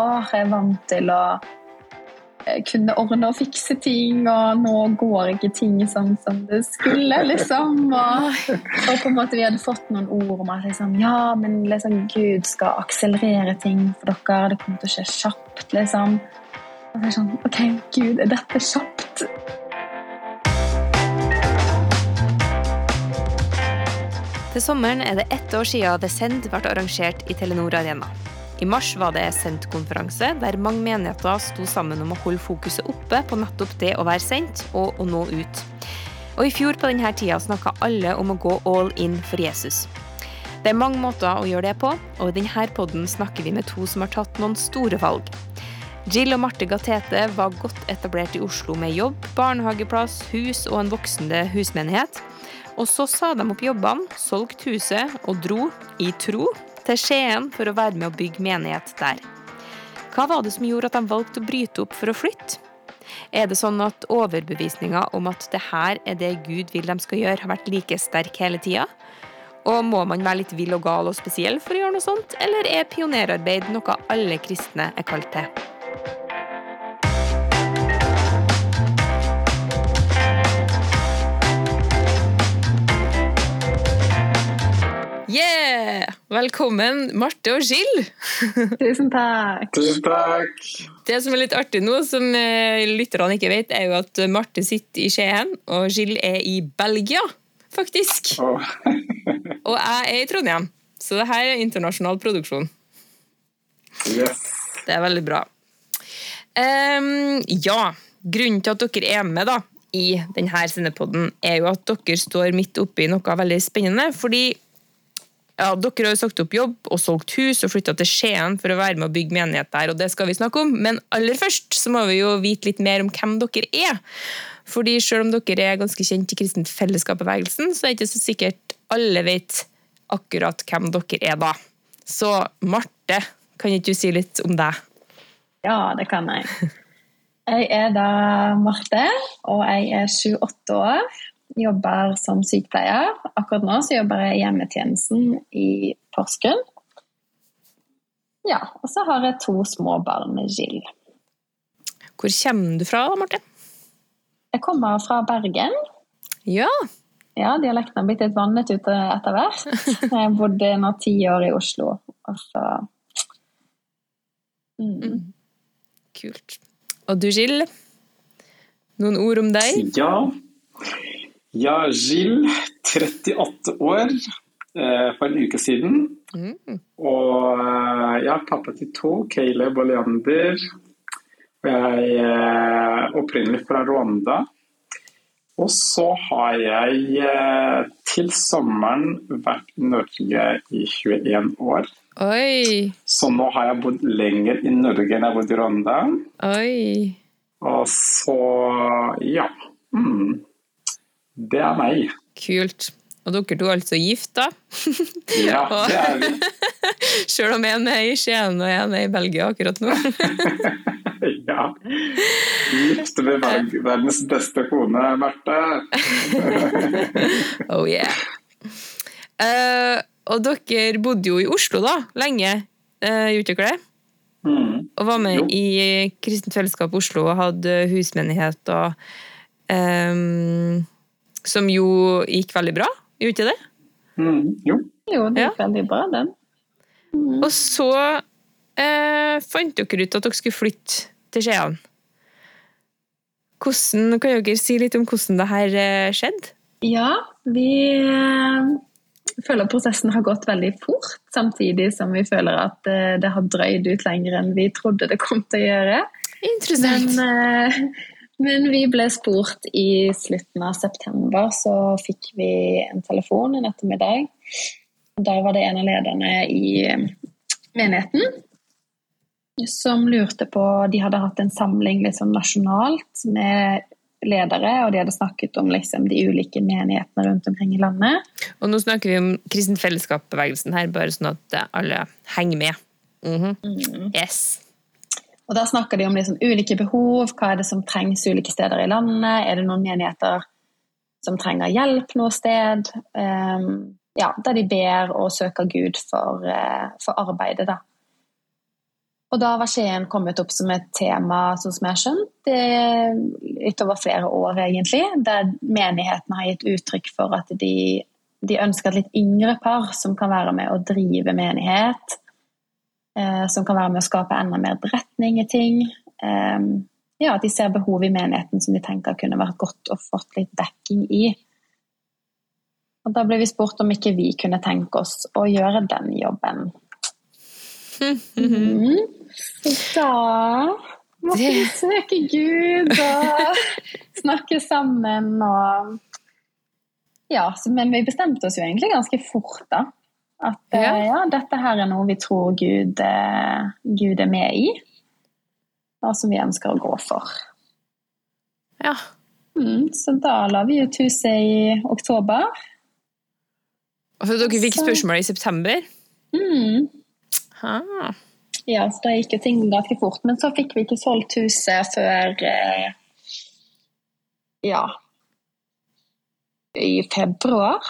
åh, jeg er vant til å eh, kunne ordne og fikse ting, og nå går ikke ting sånn som det skulle, liksom. Og, og på en måte vi hadde fått noen ord om at liksom, ja, men liksom, Gud skal akselerere ting for dere, det kommer til å skje kjapt, liksom. Og så er det sånn, ok, Gud, er dette kjapt? Til sommeren er det ett år siden The ble arrangert i Telenor Arena. I mars var det Sendt-konferanse, der mange menigheter sto sammen om å holde fokuset oppe på nettopp det å være sendt og å nå ut. Og I fjor på denne tida snakka alle om å gå all in for Jesus. Det er mange måter å gjøre det på, og i denne podden snakker vi med to som har tatt noen store valg. Jill og Marte Gatete var godt etablert i Oslo med jobb, barnehageplass, hus og en voksende husmenighet. Og så sa de opp jobbene, solgte huset og dro, i tro, til Skien for å være med å bygge menighet der. Hva var det som gjorde at de valgte å bryte opp for å flytte? Er det sånn at overbevisninga om at det her er det Gud vil de skal gjøre, har vært like sterk hele tida? Og må man være litt vill og gal og spesiell for å gjøre noe sånt, eller er pionerarbeid noe alle kristne er kalt til? Yeah! Velkommen, Marte og Gill. Tusen takk. Tusen takk. Det som er litt artig nå, som eh, lytterne ikke vet, er jo at Marte sitter i Skien, og Gill er i Belgia, faktisk. Oh. og jeg er i Trondheim. Så det her er internasjonal produksjon. Yes. Det er veldig bra. Um, ja, grunnen til at dere er med da, i denne sendepodden, er jo at dere står midt oppi noe veldig spennende. fordi ja, Dere har jo sagt opp jobb og solgt hus og flytta til Skien for å være med å bygge menighet der, og det skal vi snakke om. Men aller først så må vi jo vite litt mer om hvem dere er. Fordi selv om dere er ganske kjent i Kristent Fellesskap-bevegelsen, så er det ikke så sikkert alle vet akkurat hvem dere er da. Så Marte, kan ikke du si litt om deg? Ja, det kan jeg. Jeg er da Marte, og jeg er 28 år jobber som sykepleier. Akkurat nå så jobber jeg i hjemmetjenesten i Porsgrunn. Ja, og så har jeg to små barn med Jill. Hvor kommer du fra, Martin? Jeg kommer fra Bergen. Ja. Ja, Dialekten har blitt litt vannet ute etter hvert. Jeg bodde nå ti år i Oslo, og så mm. Mm. Kult. Og du, Jill? Noen ord om deg? Ja. Ja, Gilles, 38 år, eh, for en uke siden. Mm. Og eh, jeg er pappa til to, Caleb og Leander. Og jeg er eh, opprinnelig fra Rwanda. Og så har jeg til sommeren vært i Norge i 21 år. Oi. Så nå har jeg bodd lenger i Norge enn jeg har bodd i Rwanda. Oi. Og så ja. Mm. Det er meg. Kult. Og dere to er altså gift, da? Ja, det er vi. Sjøl om én er i Skien og én er i Belgia akkurat nå. ja. Gift med verdens beste kone, Marte. oh yeah. Uh, og dere bodde jo i Oslo da, lenge, uh, gjorde dere det? Mm. Og var med jo. i Kristent Fellesskap Oslo og hadde husmenighet og um, som jo gikk veldig bra, gjorde ikke det? Mm, jo. Jo, det gikk ja. veldig bra, den. Mm. Og så eh, fant dere ut at dere skulle flytte til Skien. Hvordan, kan dere si litt om hvordan det her eh, skjedde? Ja, vi eh, føler prosessen har gått veldig fort, samtidig som vi føler at eh, det har drøyd ut lenger enn vi trodde det kom til å gjøre. Interessant. Men, men vi ble spurt i slutten av september, så fikk vi en telefon en ettermiddag. Da var det en av lederne i eh, menigheten som lurte på De hadde hatt en samling liksom nasjonalt med ledere, og de hadde snakket om liksom, de ulike menighetene rundt omkring i landet. Og nå snakker vi om kristent Fellesskap-bevegelsen her, bare sånn at alle henger med. Mm -hmm. mm. Yes. Og Da snakker de om liksom ulike behov, hva er det som trengs ulike steder i landet. Er det noen menigheter som trenger hjelp noe sted? Um, ja, Der de ber og søker Gud for, uh, for arbeidet. da. Og da var Skien kommet opp som et tema, sånn som jeg har skjønt, utover flere år, egentlig. Der menigheten har gitt uttrykk for at de, de ønsker et litt yngre par som kan være med å drive menighet. Eh, som kan være med å skape enda mer beretning i ting. Eh, ja, At de ser behov i menigheten som de tenker kunne vært godt å fått litt dekking i. Og Da ble vi spurt om ikke vi kunne tenke oss å gjøre den jobben. Mm. Da måtte vi søke Gud og snakke sammen og Ja, men vi bestemte oss jo egentlig ganske fort, da. At ja. Eh, ja dette her er noe vi tror Gud, eh, Gud, er med i, og som vi ønsker å gå for. Ja. Mm, så da la vi ut huset i oktober. Og så dere fikk spørsmål i september? Mm. Ha. Ja, så da gikk jo ting ganske fort. Men så fikk vi ikke solgt huset før eh, ja i februar.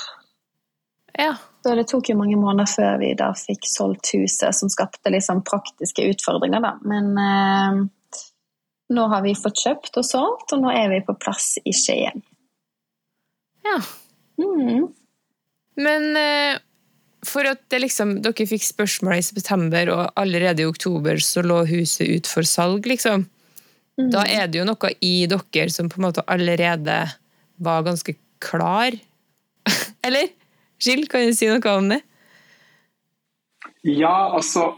Ja. Så det tok jo mange måneder før vi da fikk solgt huset, som skapte liksom praktiske utfordringer, da. Men eh, nå har vi fått kjøpt og solgt, og nå er vi på plass i Skien. Ja. Mm. Men eh, for at liksom, dere fikk spørsmål i september, og allerede i oktober så lå huset ut for salg, liksom. Mm. Da er det jo noe i dere som på en måte allerede var ganske klar. Eller? Jill, kan du si noe om det? Ja, altså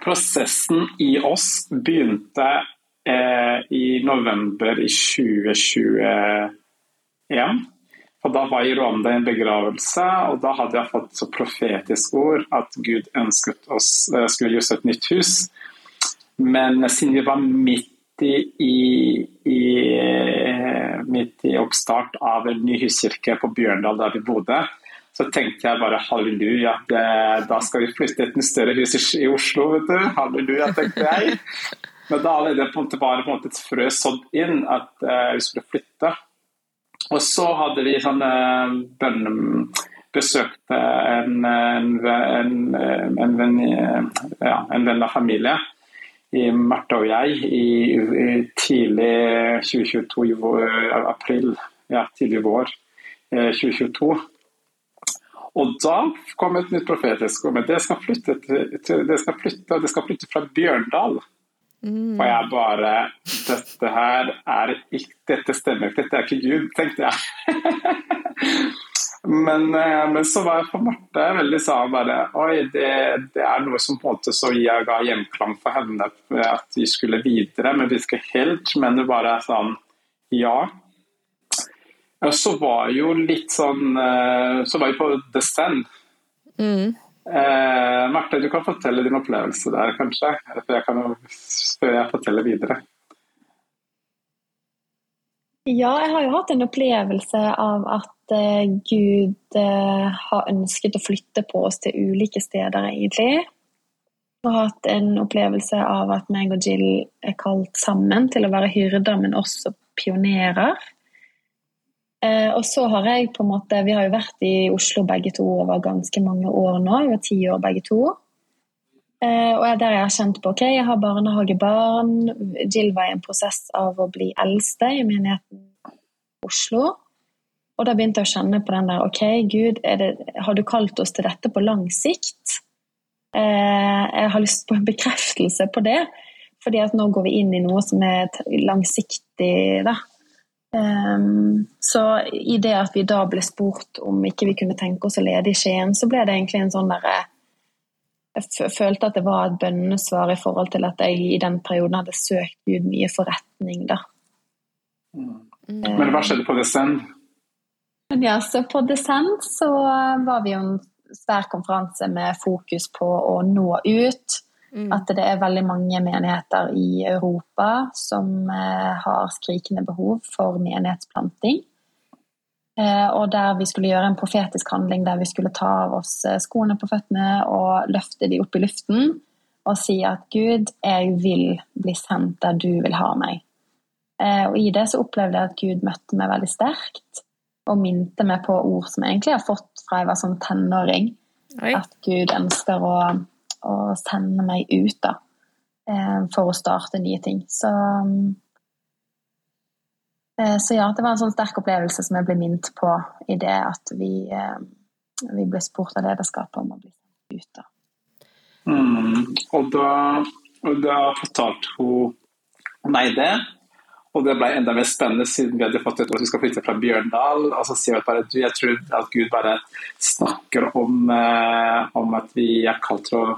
Prosessen i oss begynte eh, i november i 2021. Og Da var jeg i Rwanda i en begravelse, og da hadde jeg fått så profetisk ord at Gud ønsket oss skulle gi oss et nytt hus. Men siden vi var midt i, i, i, midt i oppstart av en ny huskirke på Bjørndal, der vi bodde, så tenkte jeg bare halleluja, det, da skal vi flytte et større hus i, Oslo, vet du. Halleluja, tenkte jeg. Men da allerede på en måte et frø sådd inn at uh, vi skulle flytte. Og så hadde vi sånn. Besøkte en, en, en, en, venn, ja, av familie, i Marte og jeg, i, i tidlig 2022, i april, ja, tidlig vår 2022. Og da kom et nytt profetisk ord. Men det skal flytte, til, det skal flytte, det skal flytte fra Bjørndal. Mm. Og jeg bare Dette her er ikke Dette stemmer ikke, dette er ikke Gud, tenkte jeg. men, eh, men, så var jeg for Marte veldig sånn bare Oi, det, det, er noe som på en måte så jeg ga gjenklang for henne at vi skulle videre, men vi skal helt. Men det bare sånn Ja. Og så var jo litt sånn eh, Så var vi på The Stand. Mm. Eh, Marte, du kan fortelle din opplevelse der, kanskje? Før jeg, kan, før jeg forteller videre. Ja, jeg har jo hatt en opplevelse av at uh, Gud uh, har ønsket å flytte på oss til ulike steder, egentlig. Jeg har hatt en opplevelse av at meg og Jill er kalt sammen til å være hyrder, men også pionerer. Eh, og så har jeg på en måte Vi har jo vært i Oslo begge to over ganske mange år nå. Vi var ti år begge to. Eh, og der jeg har kjent på ok, jeg har barnehagebarn. Jill var i en prosess av å bli eldste i menigheten Oslo. Og da begynte jeg å kjenne på den der Ok, Gud, det, har du kalt oss til dette på lang sikt? Eh, jeg har lyst på en bekreftelse på det. Fordi at nå går vi inn i noe som er langsiktig. da. Um, så i det at vi da ble spurt om ikke vi kunne tenke oss å lede i Skien, så ble det egentlig en sånn derre Jeg følte at det var et bønnesvar i forhold til at jeg i den perioden hadde søkt Gud mye forretning, da. Mm. Men hva skjedde på Descend? Ja, så på Descend så var vi jo en svær konferanse med fokus på å nå ut Mm. At det er veldig mange menigheter i Europa som eh, har skrikende behov for menighetsplanting. Eh, og der vi skulle gjøre en profetisk handling der vi skulle ta av oss eh, skoene på føttene og løfte de opp i luften og si at Gud, jeg vil bli sendt der du vil ha meg. Og i det så opplevde jeg at Gud møtte meg veldig sterkt og minte meg på ord som jeg egentlig har fått fra jeg var sånn tenåring. Oi. At Gud ønsker å å sende meg ut. da. eh, for å starte nye ting. Så, eh, så ja, det var en sånn sterk opplevelse som jeg ble minnet på i det at vi, eh, vi ble spurt av lederskapet om å bli ut. da. Mm, og da, da fortalte hun meg det. Og det ble enda mer spennende siden vi hadde fått et at vi skal flytte fra Bjørndal. Og så sier vi bare du, jeg tror at Gud bare snakker om, om at vi er kalt til å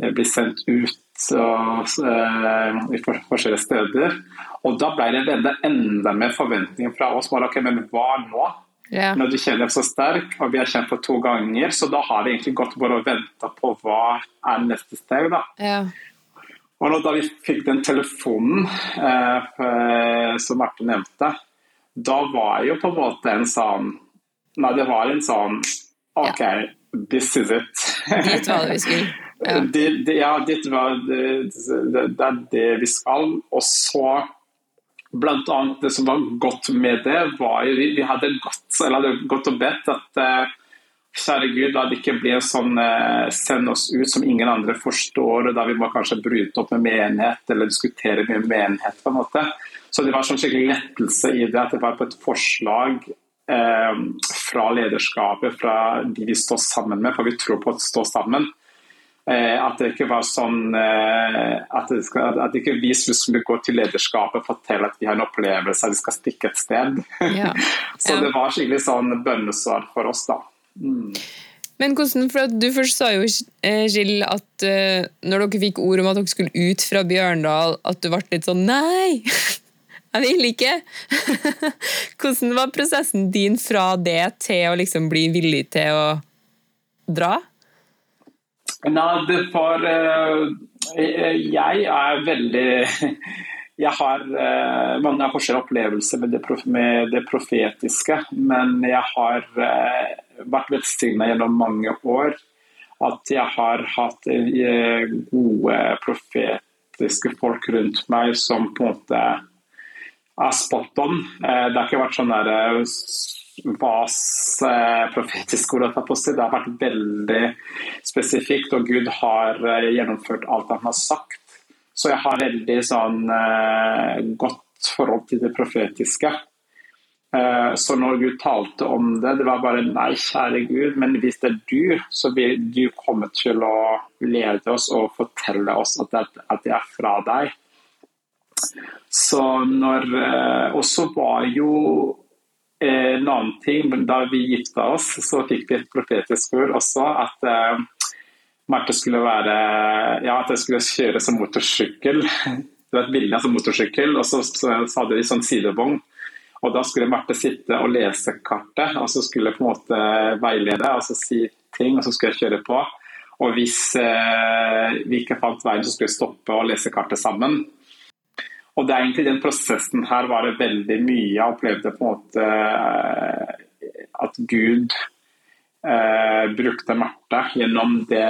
eh, bli sendt ut eh, i forskjellige steder. Og da ble det enda, enda mer forventninger fra oss. Bare, ok, Men hva nå? Yeah. Når du kjenner deg så sterk, og vi har kjent på to ganger, så da har det egentlig gått bare å vente på hva er neste steg. da. Yeah. Og da vi fikk den telefonen eh, som Marte nevnte, da var jo på en måte en sånn Nei, det var en sånn OK, yeah. this is it. Dit var det vi skulle. Ja, det, det, ja var det, det, er det vi skal. Og så Blant annet det som var godt med det, var jo vi, vi hadde gått, gått og bedt at uh, Kjære Gud, la det ikke bli en sånn send oss ut som ingen andre forstår, og da vi må kanskje bryte opp med menighet eller diskutere med menighet. på en måte. Så det var sånn skikkelig lettelse i det, at det var på et forslag eh, fra lederskapet, fra de vi står sammen med, for vi tror på å stå sammen. Eh, at det ikke var sånn eh, at, det skal, at ikke vi skulle gå til lederskapet og fortelle at vi har en opplevelse at vi skal stikke et sted. Ja. så det var skikkelig sånn bønnesvar for oss, da. Mm. Men hvordan, for Du først sa jo, eh, at uh, når dere fikk ord om at dere skulle ut fra Bjørndal, at du ble litt sånn Nei! Jeg vil ikke! hvordan var prosessen din fra det til å liksom bli villig til å dra? Nei, for var eh, Jeg er veldig Jeg har uh, mange forskjellige opplevelser med det, med det profetiske, men jeg har uh, vært velsigna gjennom mange år. At jeg har hatt gode profetiske folk rundt meg som på en måte er spot on. Det har ikke vært sånn der Vas eh, profetiske ord på seg. Det har vært veldig spesifikt, og Gud har eh, gjennomført alt han har sagt. Så jeg har veldig sånn eh, godt forhold til det profetiske. Så når Gud talte om det, det var bare nei, kjære Gud, men hvis det er du, så vil du komme til å lede oss og fortelle oss at det, er fra deg. Så når Og så var jo Eh, en annen ting, Da vi gifta oss, så fikk vi et profetisk ord også. At uh, Marte skulle være Ja, at jeg skulle kjøre som motorsykkel. Det var et bilde som motorsykkel, og så, så, så hadde vi sånn sidevogn. Og Da skulle Marte sitte og lese kartet, og så skulle jeg på en måte veilede og så si ting, og så skulle jeg kjøre på. Og hvis eh, vi ikke fant veien, så skulle jeg stoppe og lese kartet sammen. Og det er egentlig den prosessen her var det veldig mye. Jeg opplevde på en måte eh, at Gud eh, brukte Marte gjennom det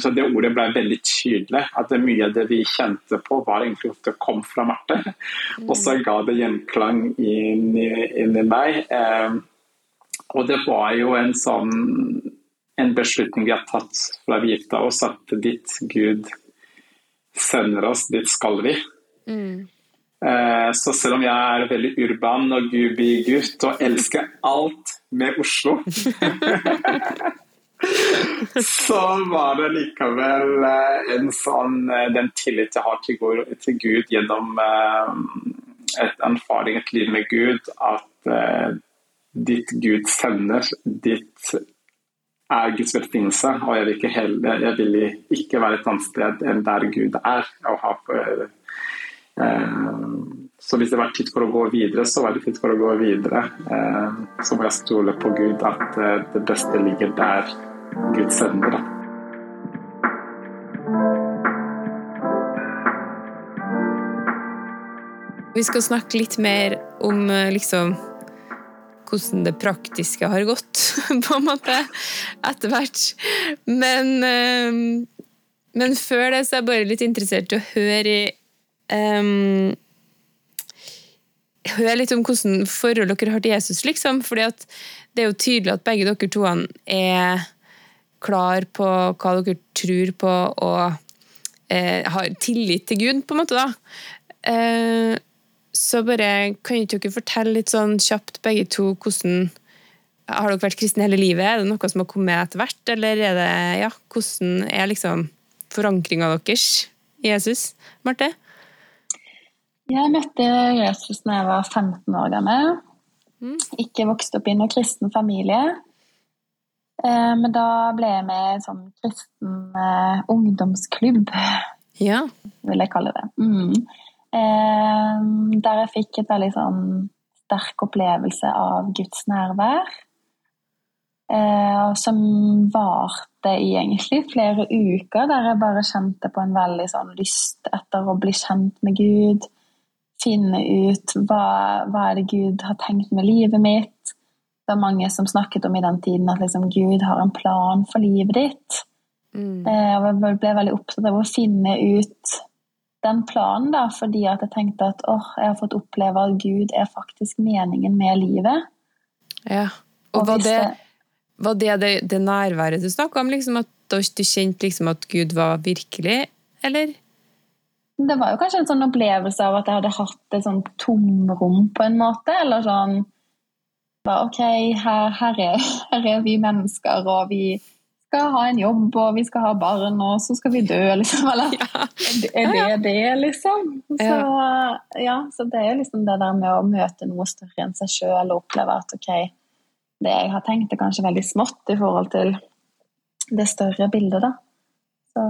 så Det ordet ble veldig tydelig. At det mye av det vi kjente på, var egentlig at det kom fra Marte. Mm. Og så ga det gjenklang inn inn i meg. Eh, og det var jo en sånn en beslutning vi har tatt fra vi gifta oss, at ditt Gud sender oss, dit skal vi. Mm. Eh, så selv om jeg er veldig urban og gubi-gutt og elsker alt med Oslo Så var det likevel eh, en sånn eh, den tillit jeg har til Gud gjennom et erfaring, et liv med Gud, at ditt Gud sender, ditt er Guds velsignelse. Og jeg vil, ikke jeg vil ikke være et annet sted enn der Gud er. og ha så hvis det var tid for å gå videre, så var det tid for å gå videre. Eh, så må jeg stole på Gud, at eh, det beste ligger der Gud sender. Vi skal snakke litt mer om liksom hvordan det praktiske har gått, på en måte, etter hvert. Men, men før det så er jeg bare litt interessert i å høre i um, Hør litt om hvordan forhold dere har til Jesus, liksom. fordi det er jo tydelig at begge dere to er klar på hva dere tror på, og eh, har tillit til Gud, på en måte, da. Eh, så bare kan ikke dere fortelle litt sånn kjapt, begge to, hvordan Har dere vært kristne hele livet? Er det noe som har kommet etter hvert, eller er det Ja, hvordan er liksom forankringa deres i Jesus? Marte? Jeg møtte Jesus da jeg var 15 år gammel. Mm. Ikke vokste opp i noen kristen familie. Eh, men da ble jeg med i en sånn kristen eh, ungdomsklubb, ja. vil jeg kalle det. Mm. Eh, der jeg fikk et veldig sånn sterk opplevelse av Guds nærvær. Som varte i egentlig flere uker, der jeg bare kjente på en veldig sånn lyst etter å bli kjent med Gud. Finne ut hva, hva er det Gud har tenkt med livet mitt. Det var mange som snakket om i den tiden at liksom, Gud har en plan for livet ditt. Mm. Eh, og jeg ble veldig opptatt av å finne ut den planen, da, fordi jeg tenkte at åh, jeg har fått oppleve at Gud er faktisk meningen med livet. Ja, og, og var, det, var det, det det, nærværet du snakka om? Liksom, at du kjente liksom at Gud var virkelig, eller? Det var jo kanskje en sånn opplevelse av at jeg hadde hatt et sånn tomrom, på en måte. Eller sånn Ok, her, her, er, her er vi mennesker, og vi skal ha en jobb, og vi skal ha barn, og så skal vi dø, liksom. Eller ja. er det det, liksom? Så, ja, så det er liksom det der med å møte noe større enn seg sjøl og oppleve at ok, det jeg har tenkt, er kanskje veldig smått i forhold til det større bildet, da. Så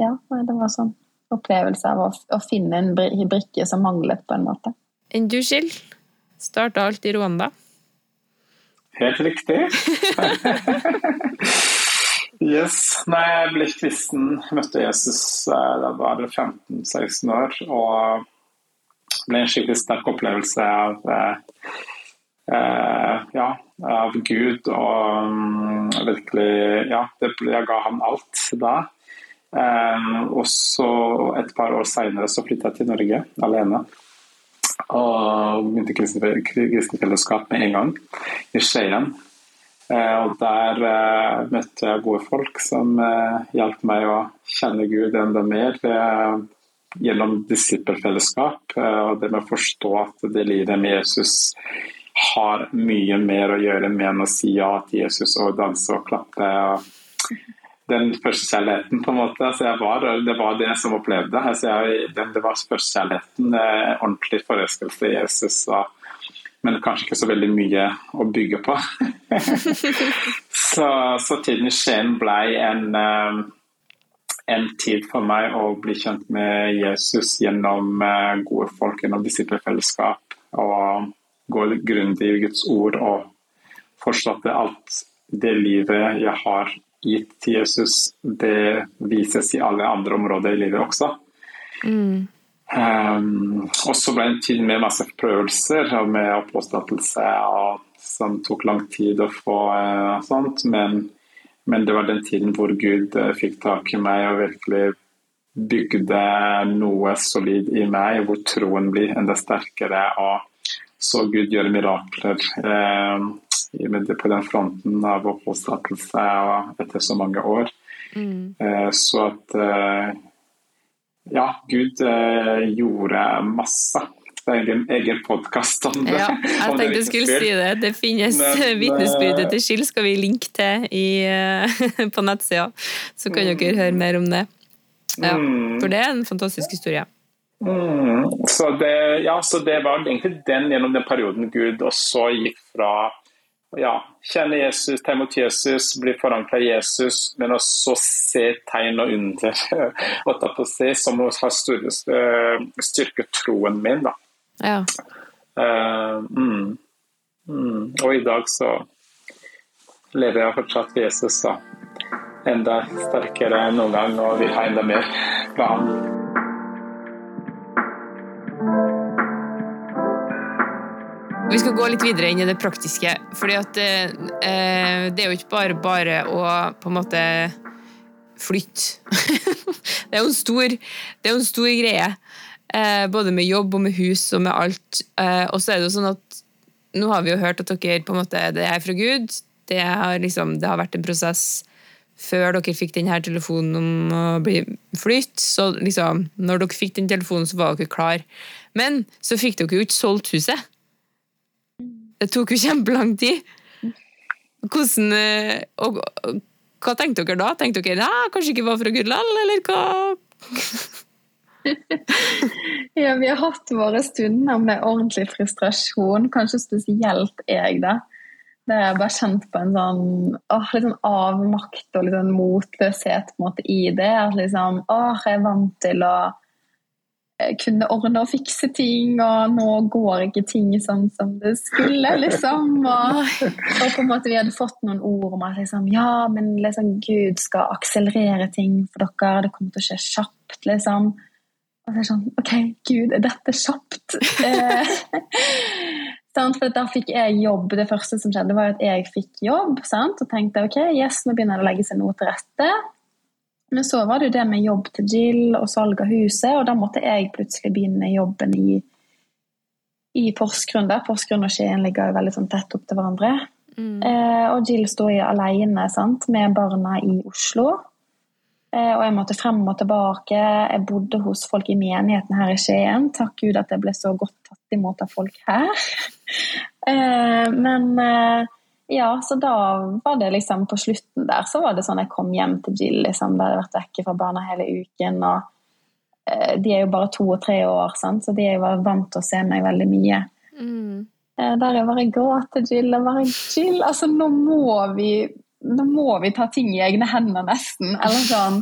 ja, det var sånn opplevelse av å, å finne en brikke som manglet, på en måte. Enn du, Skill? Starta alt i Rwanda? Helt riktig. Yes. Nei, jeg ble kristen, møtte Jesus da da var det 15-16 år. Og ble en skikkelig sterk opplevelse av, eh, ja, av Gud. Og um, virkelig Ja, det, jeg ga ham alt da. Eh, og så et par år seinere så flytta jeg til Norge alene. Og begynte kristent fellesskap med en gang i Skien. Eh, og der eh, møtte jeg gode folk som hjalp meg å kjenne Gud enda mer gjennom disippelfellesskap. Og det med å forstå at det livet med Jesus har mye mer å gjøre med enn å si ja til Jesus og danse og klappe. Den første kjærligheten, på en måte. Altså var, det var det som opplevde. Altså jeg, det var førstekjærligheten, ordentlig forelskelse i Jesus. og men kanskje ikke så veldig mye å bygge på. så, så, tiden i Skien ble en, eh, en, tid for meg å bli kjent med Jesus gjennom eh, gode folk, gjennom disippelfellesskap. Og gå grundig i Guds ord og forstå at alt det livet jeg har gitt til Jesus, det vises i alle andre områder i livet også. Mm. Um, og så ble det en tid med masse prøvelser og med oppholdstillatelse som tok lang tid å få. Uh, sånt, men, men, det var den tiden hvor Gud uh, fikk tak i meg og virkelig bygde noe solid i meg, hvor troen blir enda sterkere. og så Gud gjøre mirakler uh, på den fronten av oppholdstillatelse etter så mange år. Mm. så at ja, Gud eh, gjorde masse. Det er en egen podkast om det. Ja, jeg tenkte jeg skulle si det. Det finnes eh, vitnesbyrdet til Skill, skal vi linke til i, eh, på nettsida. Så kan mm. dere høre mer om det. Ja, mm. for det er en fantastisk historie. Mm. Så, det, ja, så det var egentlig den gjennom den perioden Gud også gikk fra ja, kjenne Jesus, ta imot Jesus, bli forankra i Jesus, men også se tegn og under og ta på seg, som har styrket troen min. da. Ja. Uh, mm, mm. Og i dag så lever jeg fortsatt Jesus, da. Enda sterkere enn noen gang og vil ha enda mer fra ham. Vi skal gå litt videre inn i det praktiske. at eh, eh, det er jo ikke bare bare å på en måte flytte. det er jo en stor, jo en stor greie. Eh, både med jobb og med hus og med alt. Eh, og så er det jo sånn at nå har vi jo hørt at dere på en måte, det er fra Gud. Det har, liksom, det har vært en prosess før dere fikk denne telefonen om å bli flytt. Så liksom, når dere fikk den telefonen, så var dere klar. Men så fikk dere jo ikke solgt huset. Det tok jo kjempelang tid. Hvordan eh, og, Hva tenkte dere da? Tenkte dere ja, kanskje ikke var fra Gudland, eller hva? ja, vi har hatt våre stunder med ordentlig frustrasjon, kanskje spesielt jeg, da. Der jeg bare kjent på en sånn, åh, sånn avmakt og sånn motløshet på en måte i det. At liksom, åh, jeg er vant til å kunne ordne og fikse ting, og nå går ikke ting sånn som det skulle, liksom. Og, og på en måte vi hadde fått noen ord om at liksom, ja, men liksom, Gud skal akselerere ting for dere, det kommer til å skje kjapt, liksom. Og så er det sånn OK, Gud, er dette kjapt? For da fikk jeg jobb. Det første som skjedde, var at jeg fikk jobb. Sant? Og tenkte ok, yes, nå begynner det å legge seg noe til rette. Men så var det jo det med jobb til Jill og salg av huset, og da måtte jeg plutselig begynne jobben i, i Porsgrunn. Der. Porsgrunn og Skien ligger jo veldig sånn tett opp til hverandre. Mm. Eh, og Jill sto alene sant, med barna i Oslo. Eh, og jeg måtte frem og tilbake. Jeg bodde hos folk i menigheten her i Skien. Takk Gud at jeg ble så godt tatt imot av folk her. Eh, men eh, ja, så da var det liksom på slutten der så var det sånn jeg kom hjem til Jill, liksom, da hadde vært vekke fra barna hele uken. og De er jo bare to og tre år, sant? så de er jo vant til å se meg veldig mye. Mm. Der jeg bare gråt til Jill og bare Jill, altså nå må vi nå må vi ta ting i egne hender, nesten. Eller sånn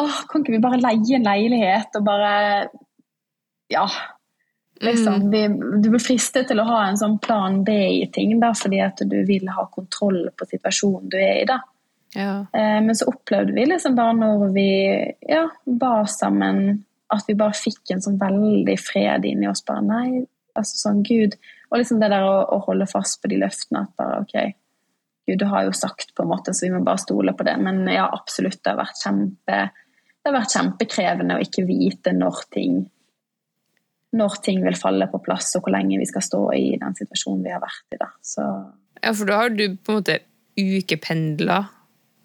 åh, Kan ikke vi bare leie en leilighet og bare Ja. Liksom, vi, du blir fristet til å ha en sånn plan B i ting, da, fordi at du vil ha kontroll på situasjonen du er i. da. Ja. Eh, men så opplevde vi liksom bare når vi ja, var sammen, at vi bare fikk en sånn veldig fred inni oss. bare Nei, altså sånn Gud. Og liksom det der å, å holde fast på de løftene. At bare OK, Gud du har jo sagt, på en måte, så vi må bare stole på det. Men ja, absolutt, det har vært, kjempe, det har vært kjempekrevende å ikke vite når ting, når ting vil falle på plass, og hvor lenge vi skal stå i den situasjonen vi har vært i. Da. Så... Ja, for da har du på en måte ukependla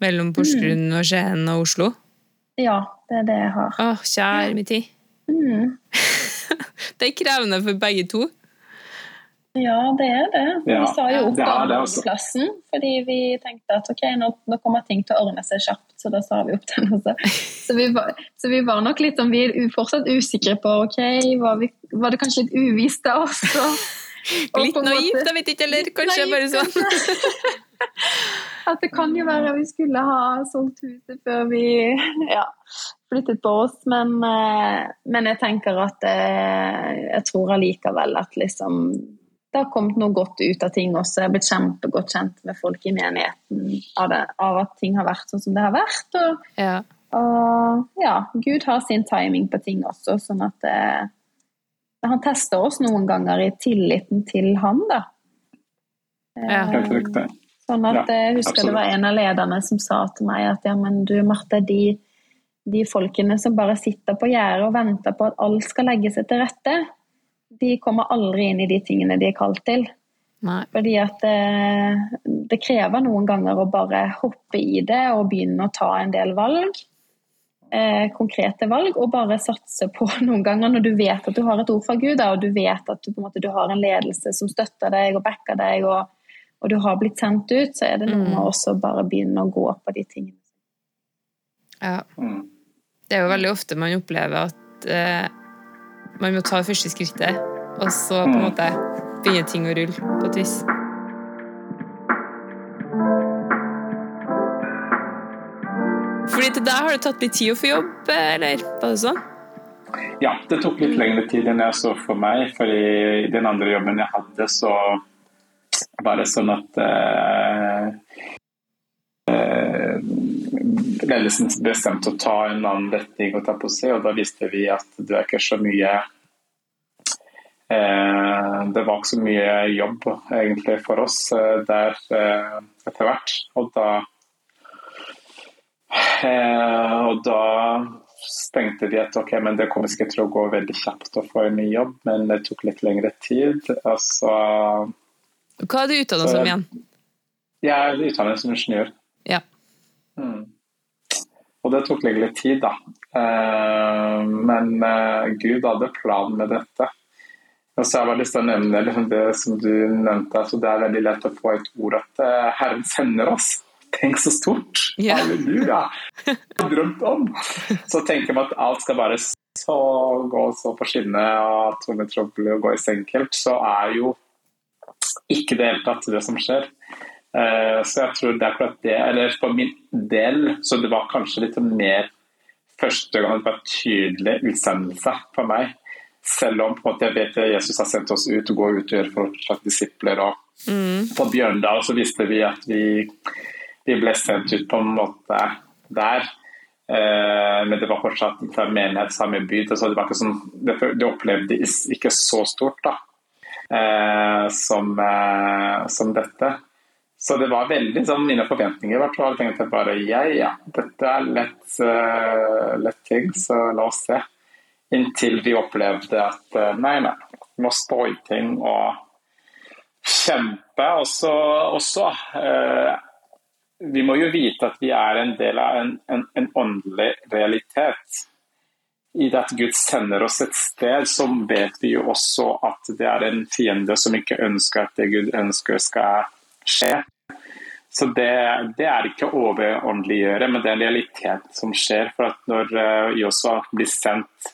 mellom Porsgrunn mm. og Skien og Oslo? Ja, det er det jeg har. Åh, kjære min tid. Mm. det er krevende for begge to. Ja, det er det. Vi sa jo opp barnehageplassen fordi vi tenkte at ok, nå, nå, kommer ting til å ordne seg kjapt, så da sa vi opp den også. Så vi var, så vi var nok litt om vi er fortsatt usikre på ok, var, vi, var det kanskje litt uvisst av oss? Og, litt naivt, jeg vet ikke, eller kanskje naivt, bare sånn. At det kan jo være vi skulle ha solgt huset før vi ja, flyttet på oss, men, eh, men jeg tenker at jeg, jeg tror allikevel at liksom det har kommet noe godt ut av ting også. Jeg har blitt kjempegodt kjent med folk i menigheten av, det, av, at ting har vært sånn som det har vært. Og ja. og ja, Gud har sin timing på ting også, sånn at det, Han tester oss noen ganger i tilliten til han, da. Ja. Helt riktig. Sånn at ja, Jeg husker absolutt. det var en av lederne som sa til meg at ja, men du Marte, de, de folkene som bare sitter på gjerdet og venter på at alt skal legge seg til rette, de kommer aldri inn i de tingene de er kalt til. Nei. Fordi at det, eh, det, krever noen ganger å bare hoppe i det og begynne å ta en del valg. Eh, konkrete valg, og bare satse på noen ganger når du vet at du har et ord fra Gud, og du vet at du, en måte, du har en ledelse som støtter deg og backer deg, og, og, du har blitt sendt ut, så er det noe med mm. også bare begynne å gå på de tingene. Ja. Det er jo veldig ofte man opplever at eh, man må ta det første skrittet, og så på en måte begynner ting å rulle på et vis. Fordi til deg har det tatt litt tid å få jobb, eller var det sånn? Ja, det tok litt lengre tid enn jeg så for meg. For i den andre jobben jeg hadde, så var det sånn at uh, ledelsen bestemte å ta en annen retning å ta på seg, og da viste vi at det er ikke så mye eh, Det var ikke så mye jobb egentlig for oss eh, der eh, etter hvert. Og da, eh, og da tenkte vi at ok, men det kommer sikkert til å gå veldig kjapt å få en ny jobb, men det tok litt lengre tid. Altså, Hva er du utdannet som igjen? Jeg er utdannet som ingeniør. Ja. Mm. Og det tok litt tid, da. Eh, men eh, Gud hadde plan med dette. Og så har jeg bare lyst til å nevne liksom det som du nevnte, altså det er veldig lett å få et ord at eh, Herren sender oss. Tenk så stort! Yeah. Halleluja! Drømt om! Så tenker man at alt skal bare så gå så på skinner og tomme Trouble og gå i senk helt, så er jo ikke det hele tatt det som skjer. Eh, så jeg tror det er klart det. Eller for min del, så det var kanskje litt mer første gang det var tydelig utsendelse for meg. Selv om måte, jeg vet at Jesus har sendt oss ut og gå ut og gjøre fortsatt disipler. Og mm. På Bjørndal så visste vi at vi, vi, ble sendt ut på en måte der. Eh, men det var fortsatt fra menighet, samme by. Så det, var ikke sånn, det, det opplevde ikke så stort da, eh, som, eh, som dette. Så det var veldig sånn mine forventninger. i hvert fall. Tenkte bare ja, ja, dette er lett, uh, lett ting, så la oss se. Inntil vi opplevde at uh, nei, nei, vi må stå i ting og kjempe. Og så også uh, Vi må jo vite at vi er en del av en, en, en åndelig realitet. I det at Gud sender oss et sted, så vet vi jo også at det er en fiende som ikke ønsker at det Gud ønsker skal skje. Så det, det er ikke å overåndeliggjøre, men det er en realitet som skjer. For at når uh, Josua blir sendt,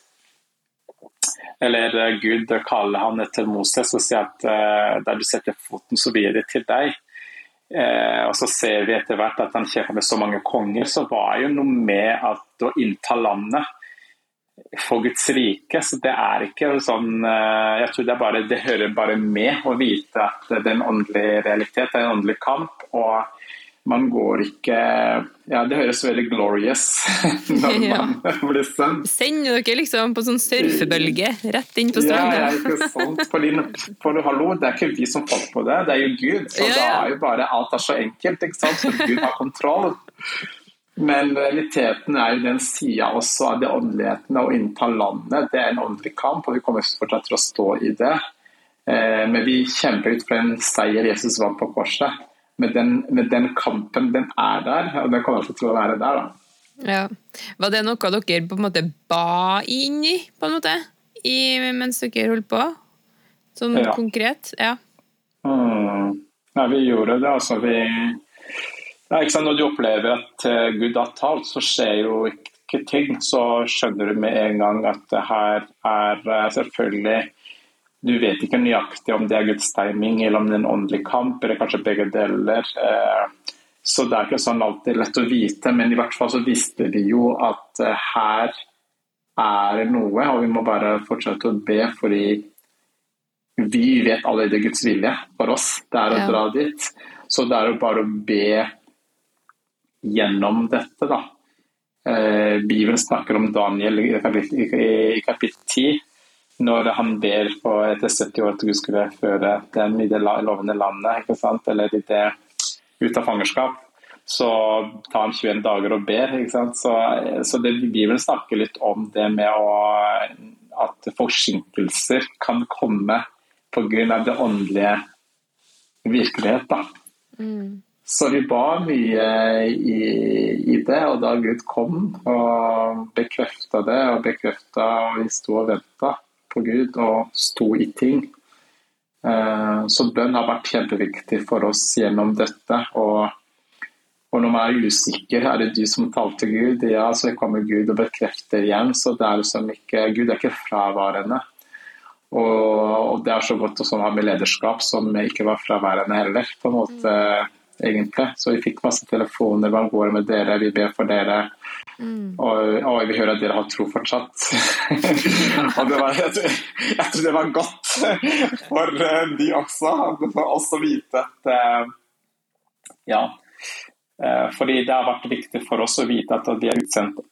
eller uh, Gud kaller han etter Moses og sier at uh, der du setter foten, så blir det til deg. Eh, og så ser vi etter hvert at han kjemper med så mange konger, så var jo noe med at å innta landet for Guds rike. Så det er ikke sånn eh, Jeg tror det, bare, det hører bare med å vite at det er en åndelig realitet, det er en åndelig kamp. og man går ikke Ja, det høres veldig glorious når ja. man blir sendt. Sender dere liksom på sånn surfebølge rett inn på stranda? Ja, ja, ikke sant. For, for hallo, det er ikke vi som falt på det, det er jo Gud. Så ja, ja. da er jo bare alt er så enkelt, ikke sant. For Gud har kontroll. Men realiteten er jo den sida også av det åndeligheten å innta landet. Det er en åndelig kamp, og vi kommer fortsatt til å stå i det. Eh, men vi kjemper ut for en seier Jesus vant på korset. Men den, men den, kampen, den er der, og den kommer alltid til å være der. da. Ja. Var det noe dere på en måte ba inn i, på en måte? I, mens dere holdt på? Sånn ja. konkret? Ja. Mm. Nei, vi gjorde det. Altså, vi ja, Når du opplever at eh, Gud har talt, så skjer jo ikke ting. Så skjønner du med en gang at det her er eh, selvfølgelig Du vet ikke nøyaktig om det er Guds timing eller om det er en åndelig kamp, eller kanskje begge deler. Eh, så det er ikke sånn alltid lett å vite, men i hvert fall så visste vi jo at her er det noe, og vi må bare fortsette å be fordi vi vet allerede Guds vilje for oss. Det er å dra dit. Så det er jo bare å be gjennom dette. Da. Eh, Bibelen snakker om Daniel i kapittel 10, når han ber på etter 70 år at Gud skulle føre dem i det lovende landet, ikke sant? eller i det ut av fangerskap. Så tar han 21 dager og ber. Ikke sant? Så, så det, Bibelen snakker litt om det med å, at forsinkelser kan komme pga. det åndelige virkelighet. Da. Mm. Så vi ba mye i, i, det, og da Gud kom og bekrefta det, og bekrefta vi sto og venta på Gud og sto i ting. Eh, så bønn har vært kjempeviktig for oss gjennom dette. Og, og når man er usikker, er det du som talte Gud? Ja, så kommer Gud og bekrefter igjen. Så det er liksom ikke, Gud er ikke fraværende. Og, og det er så godt å ha med lederskap som ikke var fraværende heller. på en måte egentlig. Så vi fikk masse telefoner. Hva går det med dere? Vi ber for dere. Mm. Og, og, vi hører at dere har tro fortsatt. var, jeg, tror, jeg, tror, det var godt for eh, de også, for oss å vite at eh, Ja. Eh, fordi det har vært viktig for oss å vite at vi er utsendt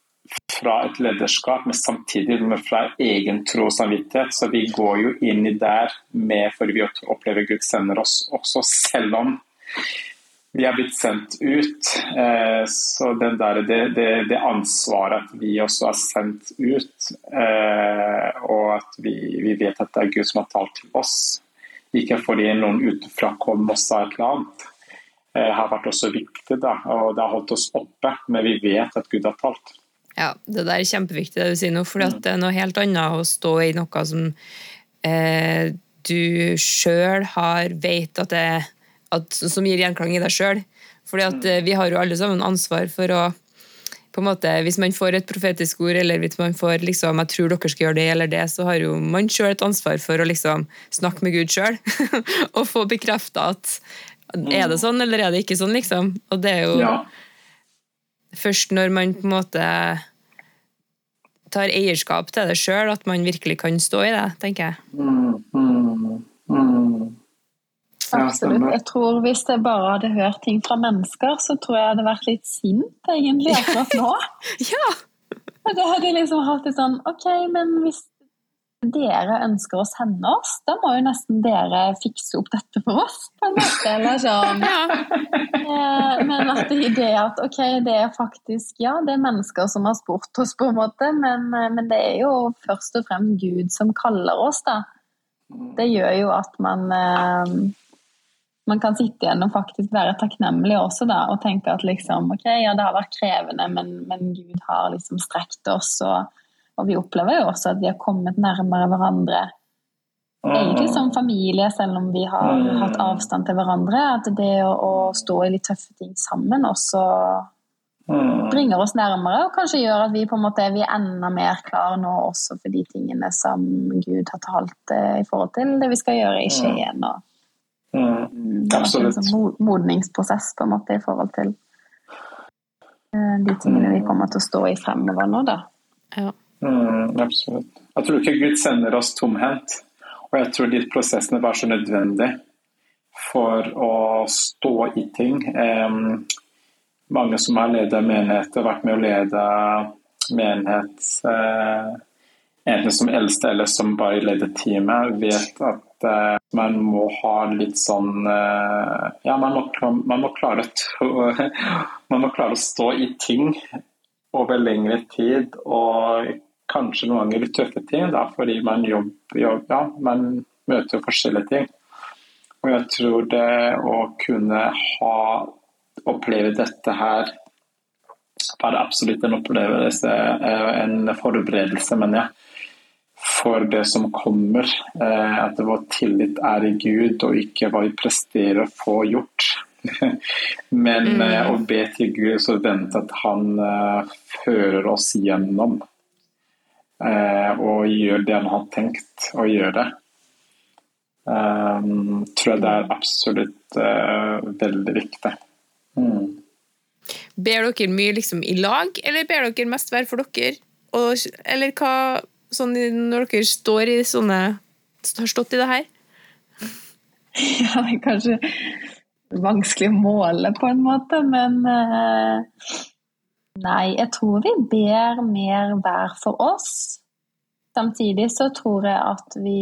fra et lederskap, men samtidig med fra egen tro og samvittighet. Så vi går jo inn i der med fordi vi opplever Gud sender oss også, selv om vi er blitt sendt ut. Eh, så der, det, det, det, ansvaret at vi også er sendt ut, eh, og at vi, vi, vet at det er Gud som har talt til oss, ikke fordi noen utenfra kom og sa et eller annet. har vært også viktig. Da, og det har holdt oss oppe, men vi vet at Gud har talt. Ja, det der er kjempeviktig det du sier nå, for det er noe helt annet å stå i noe som eh, du sjøl har vet at det at, som gir gjenklang i deg sjøl. Fordi at mm. vi har jo alle sammen ansvar for å på en måte, Hvis man får et profetisk ord, eller hvis man får liksom, jeg tror dere skal gjøre det eller det, så har jo man sjøl et ansvar for å liksom snakke med Gud sjøl. og få bekrefta at er det sånn, eller er det ikke sånn, liksom. Og det er jo ja. først når man på en måte tar eierskap til det sjøl, at man virkelig kan stå i det, tenker jeg. Mm, mm. Absolutt. Jeg tror Hvis jeg bare hadde hørt ting fra mennesker, så tror jeg jeg hadde vært litt sint egentlig akkurat nå. ja! Da hadde jeg liksom hatt litt sånn Ok, men hvis dere ønsker å sende oss, da må jo nesten dere fikse opp dette for oss, på en måte. Eller sånn. Ja. men at det, det at ok, det er faktisk Ja, det er mennesker som har spurt oss, på en måte, men, eh, men det er jo først og fremst Gud som kaller oss, da. Det gjør jo at man eh, man kan sitte igjen og faktisk være takknemlig også da, og tenke at liksom, ok, ja, det har vært krevende, men, men Gud har liksom strekt oss. Og, og, vi opplever jo også at vi har kommet nærmere hverandre. Egentlig som familie, selv om vi har mm. hatt avstand til hverandre. At det å, å stå i litt tøffe ting sammen også mm. bringer oss nærmere, og kanskje gjør at vi på en måte vi er enda mer klar nå også for de tingene som Gud har talt eh, i forhold til det vi skal gjøre i mm. Skien. og Mm, absolutt. En sånn modningsprosess på en måte i forhold til eh, de tingene vi kommer til å stå i fremover nå, da. Ja. Mm, absolutt. Jeg tror ikke Gud sender oss tomhendt. Og jeg tror de prosessene var så nødvendige for å stå i ting. Um, mange som har ledet menigheter, vært med å lede menighet, uh, enten som eldste eller som bare leder teamet, vet at uh, man må ha litt sånn uh, Ja, man må, man må, klare å, man må klare å stå i ting over lengre tid, og kanskje noen ganger litt tøffe ting, da, fordi man jobber, jobb, ja, man møter jo forskjellige ting. Og jeg tror det å kunne ha oppleve dette her var absolutt en opplevelse, eh, en forberedelse, mener jeg for det som kommer. Eh, at vår tillit er i Gud, og ikke hva vi presterer å få gjort. Men mm. Eh, å be til Gud og vente at han uh, fører oss gjennom. Og gjør det han har tenkt å gjøre. Um, tror jeg det er absolutt veldig viktig. Mm. Ber dere mye liksom i lag, eller ber dere mest hver for dere? Og, eller hva Sånn når dere står i sånne Har stått i det her? Ja, det er kanskje vanskelig å måle på en måte, men uh, Nei, jeg tror vi ber mer hver for oss. Samtidig så tror jeg at vi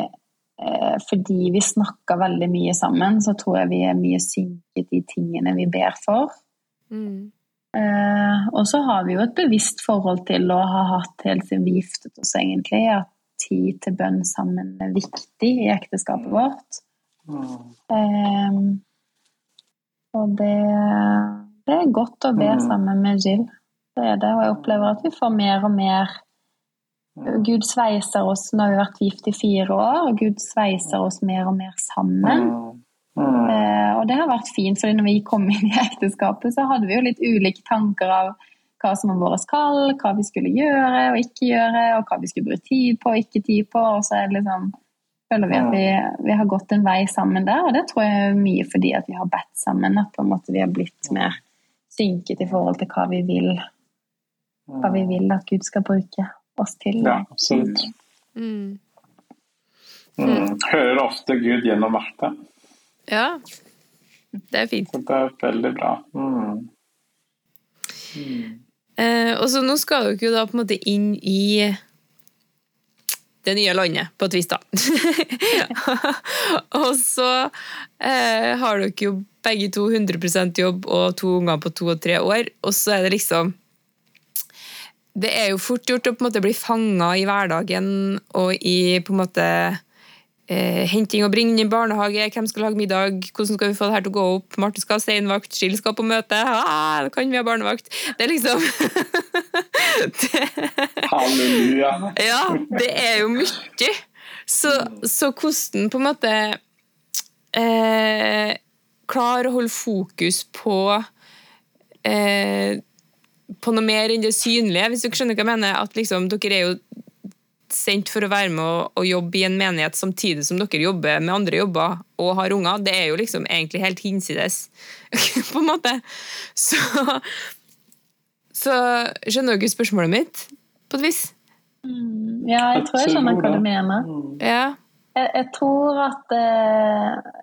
uh, Fordi vi snakker veldig mye sammen, så tror jeg vi er mye synket i tingene vi ber for. Mm. Eh, og så har vi jo et bevisst forhold til å ha hatt helt siden vi giftet oss, egentlig, at tid til bønn sammen er viktig i ekteskapet vårt. Eh, og det, det, er godt å be mm. sammen med Jill. Det er det, og jeg opplever at vi får mer og mer Gud sveiser oss Nå har vi vært gift i fire år, og Gud sveiser oss mer og mer sammen. Mm. Eh, og det har vært fint, for når vi kom inn i ekteskapet, så hadde vi jo litt ulike tanker av hva som var vårt kall, hva vi skulle gjøre og ikke gjøre, og hva vi skulle bruke tid på og ikke tid på. Og så er det liksom, føler vi at vi, vi, har gått en vei sammen der, og det tror jeg er mye fordi at vi har bedt sammen. At på en måte vi har blitt mer synket i forhold til hva vi vil hva vi vil at Gud skal bruke oss til. Ja, absolutt. Mm. Mm. Hører ofte Gud gjennom Marte. Ja, det er fint. Det er veldig bra. Mm. Mm. Eh, og så nå skal dere jo da på en måte inn i det nye landet, på et vis, da. og så eh, har dere jo begge to 100% jobb og to unger på to og tre år, og så er det liksom Det er jo fort gjort å på en måte bli fanga i hverdagen og i på en måte eh, henting og bringing i barnehage, hvem skal lage middag, hvordan skal vi få det her til å gå opp, Marte skal ha seinvakt, Skill skal på møte, ah, kan vi ha barnevakt? Det er liksom det... Halleluja. Ja, det er jo mye. Så, så hvordan på en måte eh, klare å holde fokus på eh, på noe mer enn det synlige. Hvis dere skjønner hva jeg mener, at liksom, Dere er jo sendt for å være med og, og, jobbe i en menighet samtidig som dere jobber med andre jobber og har unger. Det er jo liksom egentlig helt hinsides, på en måte. Så, så skjønner dere spørsmålet mitt, på et vis? Mm, ja, jeg tror jeg skjønner hva du mener. Ja. Jeg, jeg, tror at eh,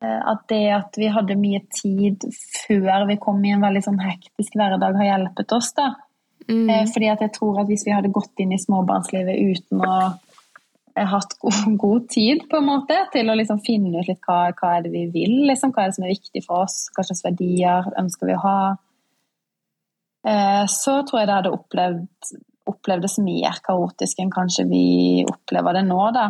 Eh, at det at vi hadde mye tid før vi kom i en veldig sånn hektisk hverdag, har hjulpet oss. da. Mm. Eh, fordi at jeg tror at hvis vi hadde gått inn i småbarnslivet uten å ha hatt god, god, tid på en måte til å liksom finne ut litt hva, hva er det vi vil, liksom, hva er det som er viktig for oss, hva slags verdier ønsker vi å ha, eh, så tror jeg det hadde opplevd, opplevdes mer kaotisk enn kanskje vi opplever det nå. da.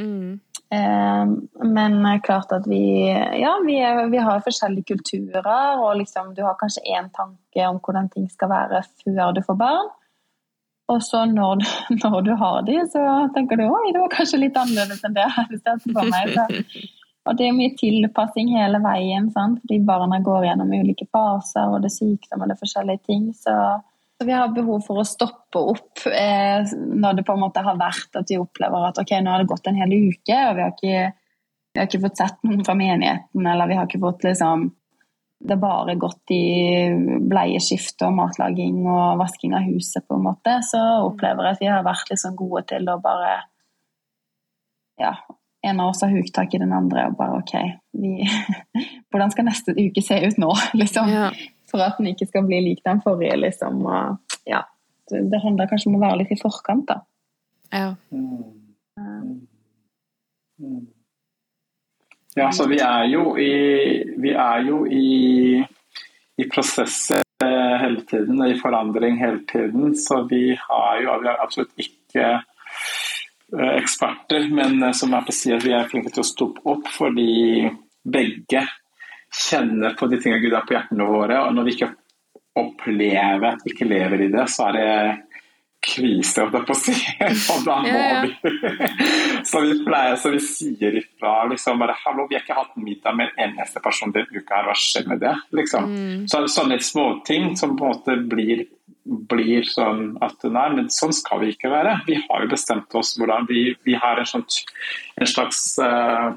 Mm. Eh, men klart at vi Ja, vi, er, vi, har forskjellige kulturer, og liksom du har kanskje én tanke om hvordan ting skal være før du får barn. Og så når, når du har de, så tenker du oi, det var kanskje litt annerledes enn det jeg hadde sett for meg. Så. Og det er mye tilpassing hele veien, sant? fordi barna går gjennom ulike faser, og det er sykdom og det er forskjellige ting. så vi har behov for å stoppe opp eh, når det på en måte har vært at vi opplever at ok, nå har det gått en hel uke, og vi har ikke, vi har ikke fått sett noen fra menigheten, eller vi har ikke fått liksom Det har bare gått i bleieskifte og matlaging og vasking av huset, på en måte. Så opplever jeg at vi har vært liksom gode til å bare Ja, en av oss har huktak i den andre og bare OK, vi, hvordan skal neste uke se ut nå? liksom. Ja for at den ikke skal bli lik den forrige, liksom. Og, ja. Det handler kanskje om å være litt i forkant, da. Ja. Ja, så vi er jo i, vi er jo i, i prosesser hele tiden, og i forandring hele tiden. Så vi har jo vi er absolutt ikke eh, eksperter, men eh, som jeg at vi er flinke til å stoppe opp fordi begge kjenner på de tingene Gud har på hjertene våre, og når vi ikke opplever at vi ikke lever i det, så er det kvise, holdt jeg på å si. Og da må vi Så vi pleier, så vi sier ifra liksom bare 'Hallo, vi har ikke hatt middag med en eneste person denne uka her, hva skjer med det?' liksom. Mm. Så sånne småting som på en måte blir, blir sånn at nei, men sånn skal vi ikke være. Vi har jo bestemt oss hvordan Vi, vi har en, sånn, en slags uh,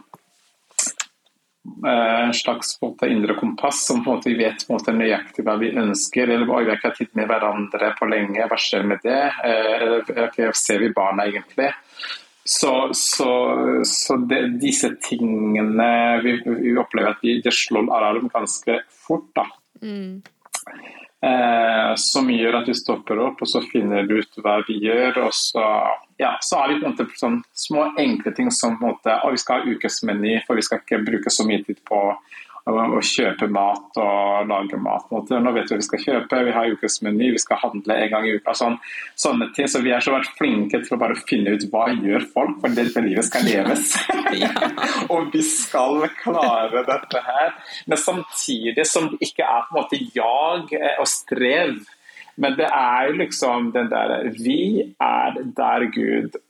en slags måte, indre kompass som på en måte, vi vet på en måte, nøyaktig hva vi ønsker. eller Vi har ikke hatt tid med hverandre på lenge, hva skjer med det? Eh, eller ser vi barna egentlig? Så, så, så det, disse tingene vi, vi, opplever at vi, det slår alarm ganske fort. da. Mm. Eh, som gjør at vi stopper opp og så finner vi ut hva vi gjør. og så, ja, så har vi på en måte sånn små enkle ting som på en måte, å, vi skal ha ukesmeny, for vi skal ikke bruke så mye tid på å kjøpe mat og lage mat. Nå vet vi hva vi skal kjøpe, vi har ukesmeny, vi skal handle en gang i uka. Sånn, sånne ting. Så vi har så vært flinke til å bare finne ut hva gjør folk for dette livet skal leves. og vi skal klare dette her. Men samtidig som det ikke er på en måte jag og strev. Men det er jo liksom den der Vi er der Gud eh,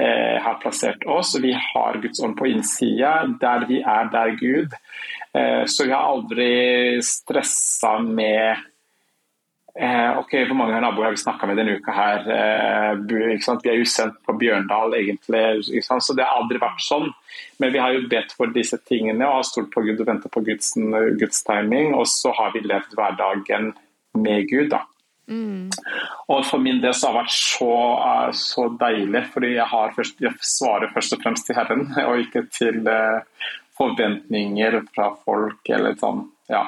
har plassert oss. Vi har Guds ånd på innsida. Der vi er der Gud. Eh, så vi har aldri stressa med eh, Ok, hvor mange naboer har vi snakka med denne uka her? Eh, vi er jo sendt på Bjørndal, egentlig. Så det har aldri vært sånn. Men vi har jo bedt for disse tingene og har stolt på Gud og venta på Guds, Guds, timing. Og så har vi levd hverdagen med Gud, da. Mm. Og for min del så har det vært så, så deilig, fordi jeg, først, jeg, svarer først og fremst til Herren, og ikke til forventninger fra folk eller sånn. Ja.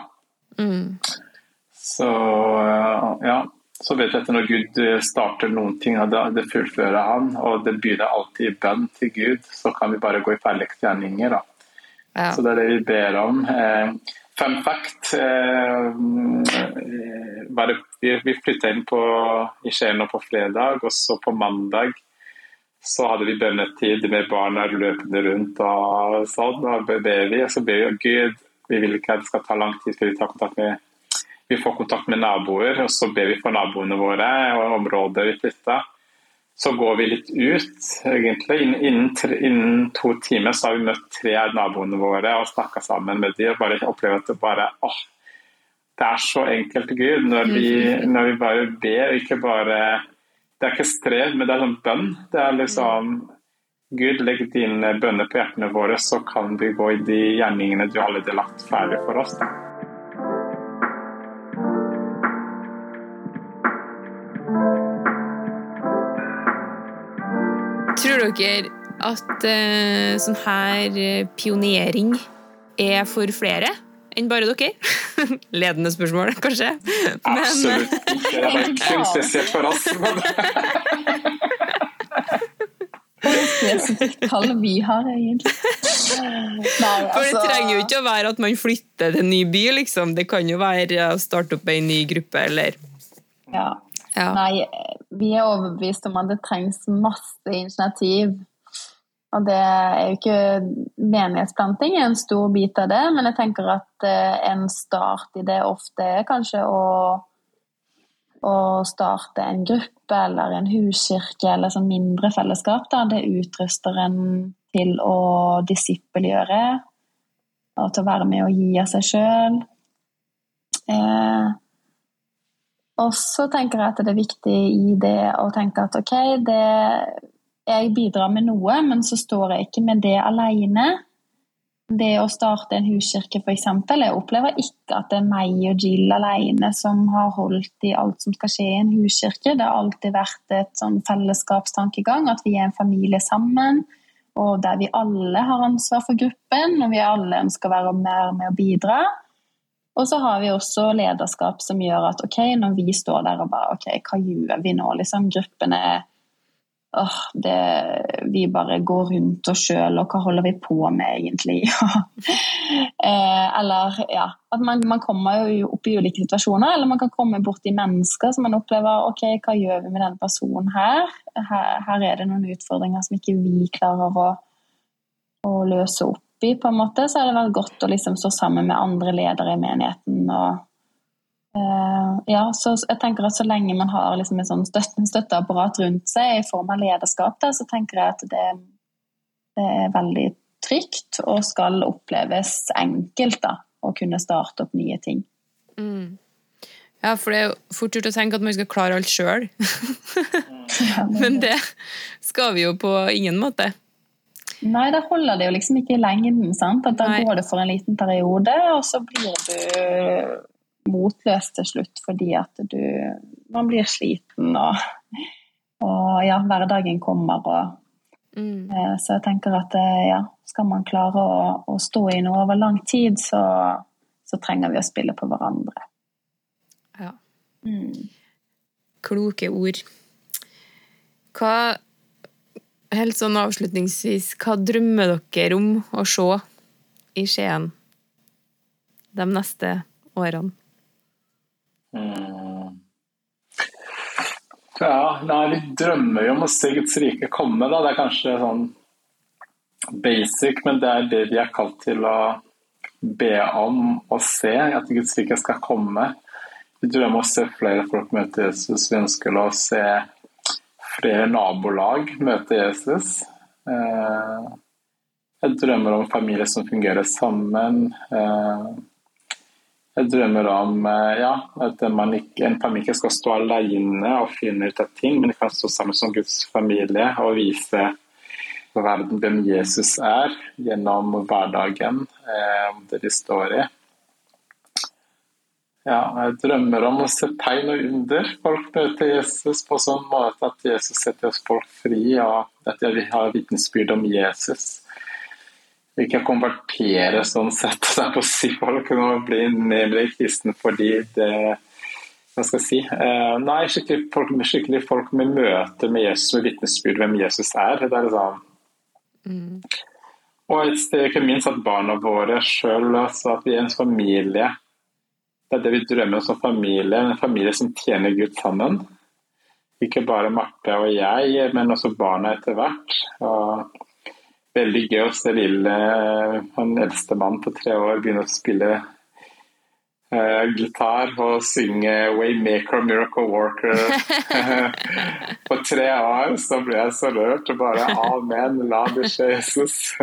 Mm. Så ja. Så vet jeg at når Gud starter noen ting, og det fullfører han, og det begynner alltid i bønn til Gud, så kan vi bare gå i ferdigste gjerninger. Ja. Så det er det vi ber om. Eh, fun fact eh, Vi, vi flytta inn på, i Skien på fredag, og så på mandag så hadde vi bønnetid med barna løpende rundt og sånn. Og ber vi, og så ber vi Gud, vi vil ikke at det skal ta lang tid før vi tar kontakt med vi får kontakt med naboer, og så ber vi for naboene våre og området vi flytter. Så går vi litt ut, egentlig. Innen, innen, to timer så har vi møtt tre av naboene våre og snakka sammen med dem og bare opplevd at det bare åh, det er så enkelt, Gud, når vi, mhm. når vi bare ber, ikke bare Det er ikke strev, men det er sånn bønn. Det er liksom Gud, legg dine bønner på hjertene våre, så kan vi gå i de gjerningene du allerede har lagt ferdig for oss. Da. Tror dere at uh, sånn her uh, pionering er for flere enn bare dere? Ledende spørsmål, kanskje. Men, Absolutt ikke. Det er kun spesielt for oss. spesifikt tall vi har, egentlig. Nei, altså... For det altså- trenger jo ikke å være at man flytter til en ny by, liksom. Det kan jo være å starte opp en ny gruppe, eller Ja. Ja. Nei, vi er overbevist om at det trengs masse initiativ. Og det er jo ikke Menighetsplanting er en stor bit av det, men jeg tenker at eh, en start i det ofte er kanskje å, å starte en gruppe eller en huskirke eller sånn mindre fellesskap. Da. Det utruster en til å disippelgjøre og til å være med og gi av seg sjøl. Eh, og så tenker jeg at det er viktig i det å tenke at ok, det, jeg bidrar med noe, men så står jeg ikke med det alene. Det å starte en huskirke, f.eks. Jeg opplever ikke at det er meg og Jill alene som har holdt i alt som skal skje i en huskirke. Det har alltid vært et sånn fellesskapstankegang, at vi er en familie sammen. Og der vi alle har ansvar for gruppen, og vi alle ønsker å være mer med å bidra. Og så har vi også lederskap som gjør at ok, når vi står der og bare ok, hva gjør vi nå? Liksom gruppene åh, det, Vi bare går rundt oss sjøl, og hva holder vi på med egentlig? eh, eller ja, at man, man, kommer jo opp i ulike situasjoner, eller man kan komme borti mennesker som man opplever ok, hva gjør vi med denne personen her? Her, her er det noen utfordringer som ikke vi klarer å, å løse opp i, på en måte, så har det vært godt å liksom stå sammen med andre ledere i menigheten. og uh, ja, så jeg tenker at Så lenge man har liksom et sånn støtte, støtteapparat rundt seg i form av lederskap, da, så tenker jeg at det, det, er veldig trygt og skal oppleves enkelt da, å kunne starte opp nye ting. Mm. Ja, for det er jo fort gjort å tenke at man skal klare alt sjøl. Men det skal vi jo på ingen måte. Nei, da holder det jo liksom ikke i lengden. sant? At Da Nei. går det for en liten periode, og så blir du motløs til slutt fordi at du Man blir sliten, og, og ja, hverdagen kommer og mm. Eh, så jeg tenker at eh, ja, skal man klare å, å stå i noe over lang tid, så, så, trenger vi å spille på hverandre. Ja. Mm. Kloke ord. Hva Helt sånn avslutningsvis, hva drømmer dere om å se i Skien de neste årene? Mm. Ja, nei, vi drømmer jo om å se Guds rike komme, da. Det er kanskje sånn basic, men det er det vi er kalt til å be om å se, at Guds rike skal komme. Vi drømmer om å se flere folk møte Jesus. Vi ønsker å se flere nabolag møter Jesus. Eh, jeg drømmer om familier som fungerer sammen. Eh, jeg drømmer om eh, ja, at ikke, en familie ikke skal stå alene og finne ut av ting, men de kan stå sammen som Guds familie og vise verden hvem Jesus er, gjennom hverdagen det de står i. Ja, jeg drømmer om å se tegn og under. Folk møter Jesus på sånn måte at Jesus setter oss folk fri, og at vi har vitnesbyrd om Jesus. Vi kan konvertere sånn sett der på å si folk og bli nemlig kristne fordi det hva skal jeg si? Eh, nei, skikkelig folk, skikkelig folk med møte med Jesus, med vitnesbyrd hvem Jesus er. Det er sånn mm. Og ikke minst at barna våre sjøl, altså at vi er en familie det er det vi drømmer om som familie, en familie som tjener Gud sammen. ikke bare Marte og jeg, men også barna etter hvert. Og veldig gøy å se lille, han eldste mann på tre år begynne å spille uh, gitar og synge 'Waymaker Miracle Worker'. på tre år så ble jeg så rørt og bare 'Amen, la det skje, Jesus'.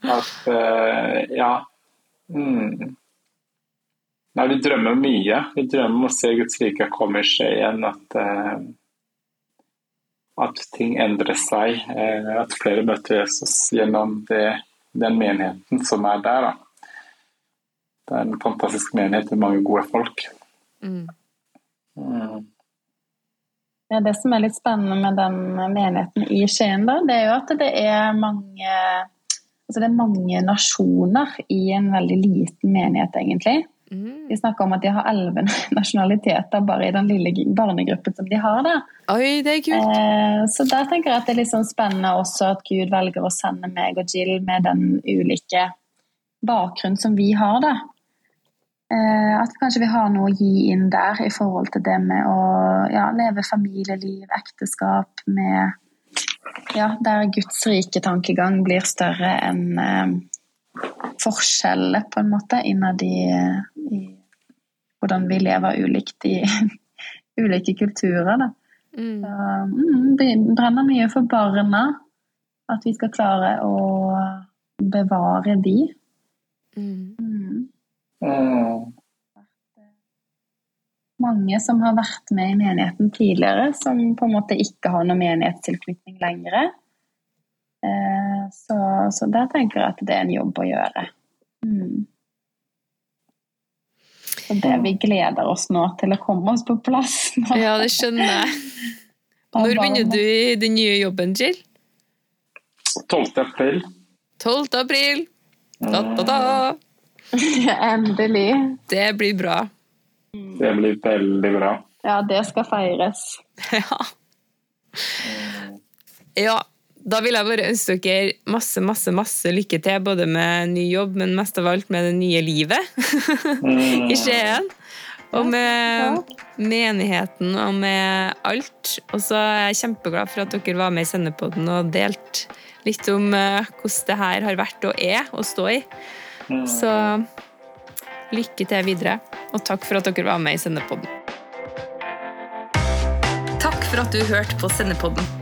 At uh, ja. Mm. Nei, vi drømmer mye. Vi drømmer om å se Guds rike komme skje igjen. At, uh, at ting endrer seg. Uh, at flere møter Jesus gjennom det, den menigheten som er der. Da. Det er en fantastisk menighet med mange gode folk. Mm. Mm. Ja, det som er litt spennende med den menigheten i Skien, da, det er jo at det er mange altså det er mange nasjoner i en veldig liten menighet, egentlig. Mm. De snakker om at de har elleve nasjonaliteter bare i den lille barnegruppen som de har. der. Oi, det er kult. Eh, så der tenker jeg at det er litt sånn spennende også at Gud velger å sende meg og Jill med den ulike bakgrunnen som vi har. da. Eh, at kanskje vi har noe å gi inn der i forhold til det med å ja, leve familieliv, ekteskap, med ja, der Guds rike tankegang blir større enn eh, forskjeller, på en måte, innad i, i hvordan vi lever ulikt i ulike kulturer. Da. Mm. Så, mm, brenner mye for barna. At vi skal klare å bevare de. Mm. mm. Mange som har vært med i menigheten tidligere, som på en måte ikke har noen menighetstilknytning lenger. Så, så, der tenker jeg at det er en jobb å gjøre. Mm. Så det vi gleder oss nå til å komme oss på plass. Nå. Ja, det skjønner jeg. Når begynner du i den nye jobben, Jill? 12. april. 12. april. Da, da, da. Endelig. Det blir bra. Det blir veldig bra. Ja, det skal feires. ja. Ja, da vil jeg bare ønske dere masse masse, masse lykke til, både med ny jobb, men mest av alt med det nye livet i Skien. Og med menigheten og med alt. Og så er jeg kjempeglad for at dere var med i Sendepodden og delt litt om eh, hvordan det her har vært og er å stå i. Så lykke til videre, og takk for at dere var med i Sendepodden. Takk for at du hørte på Sendepodden.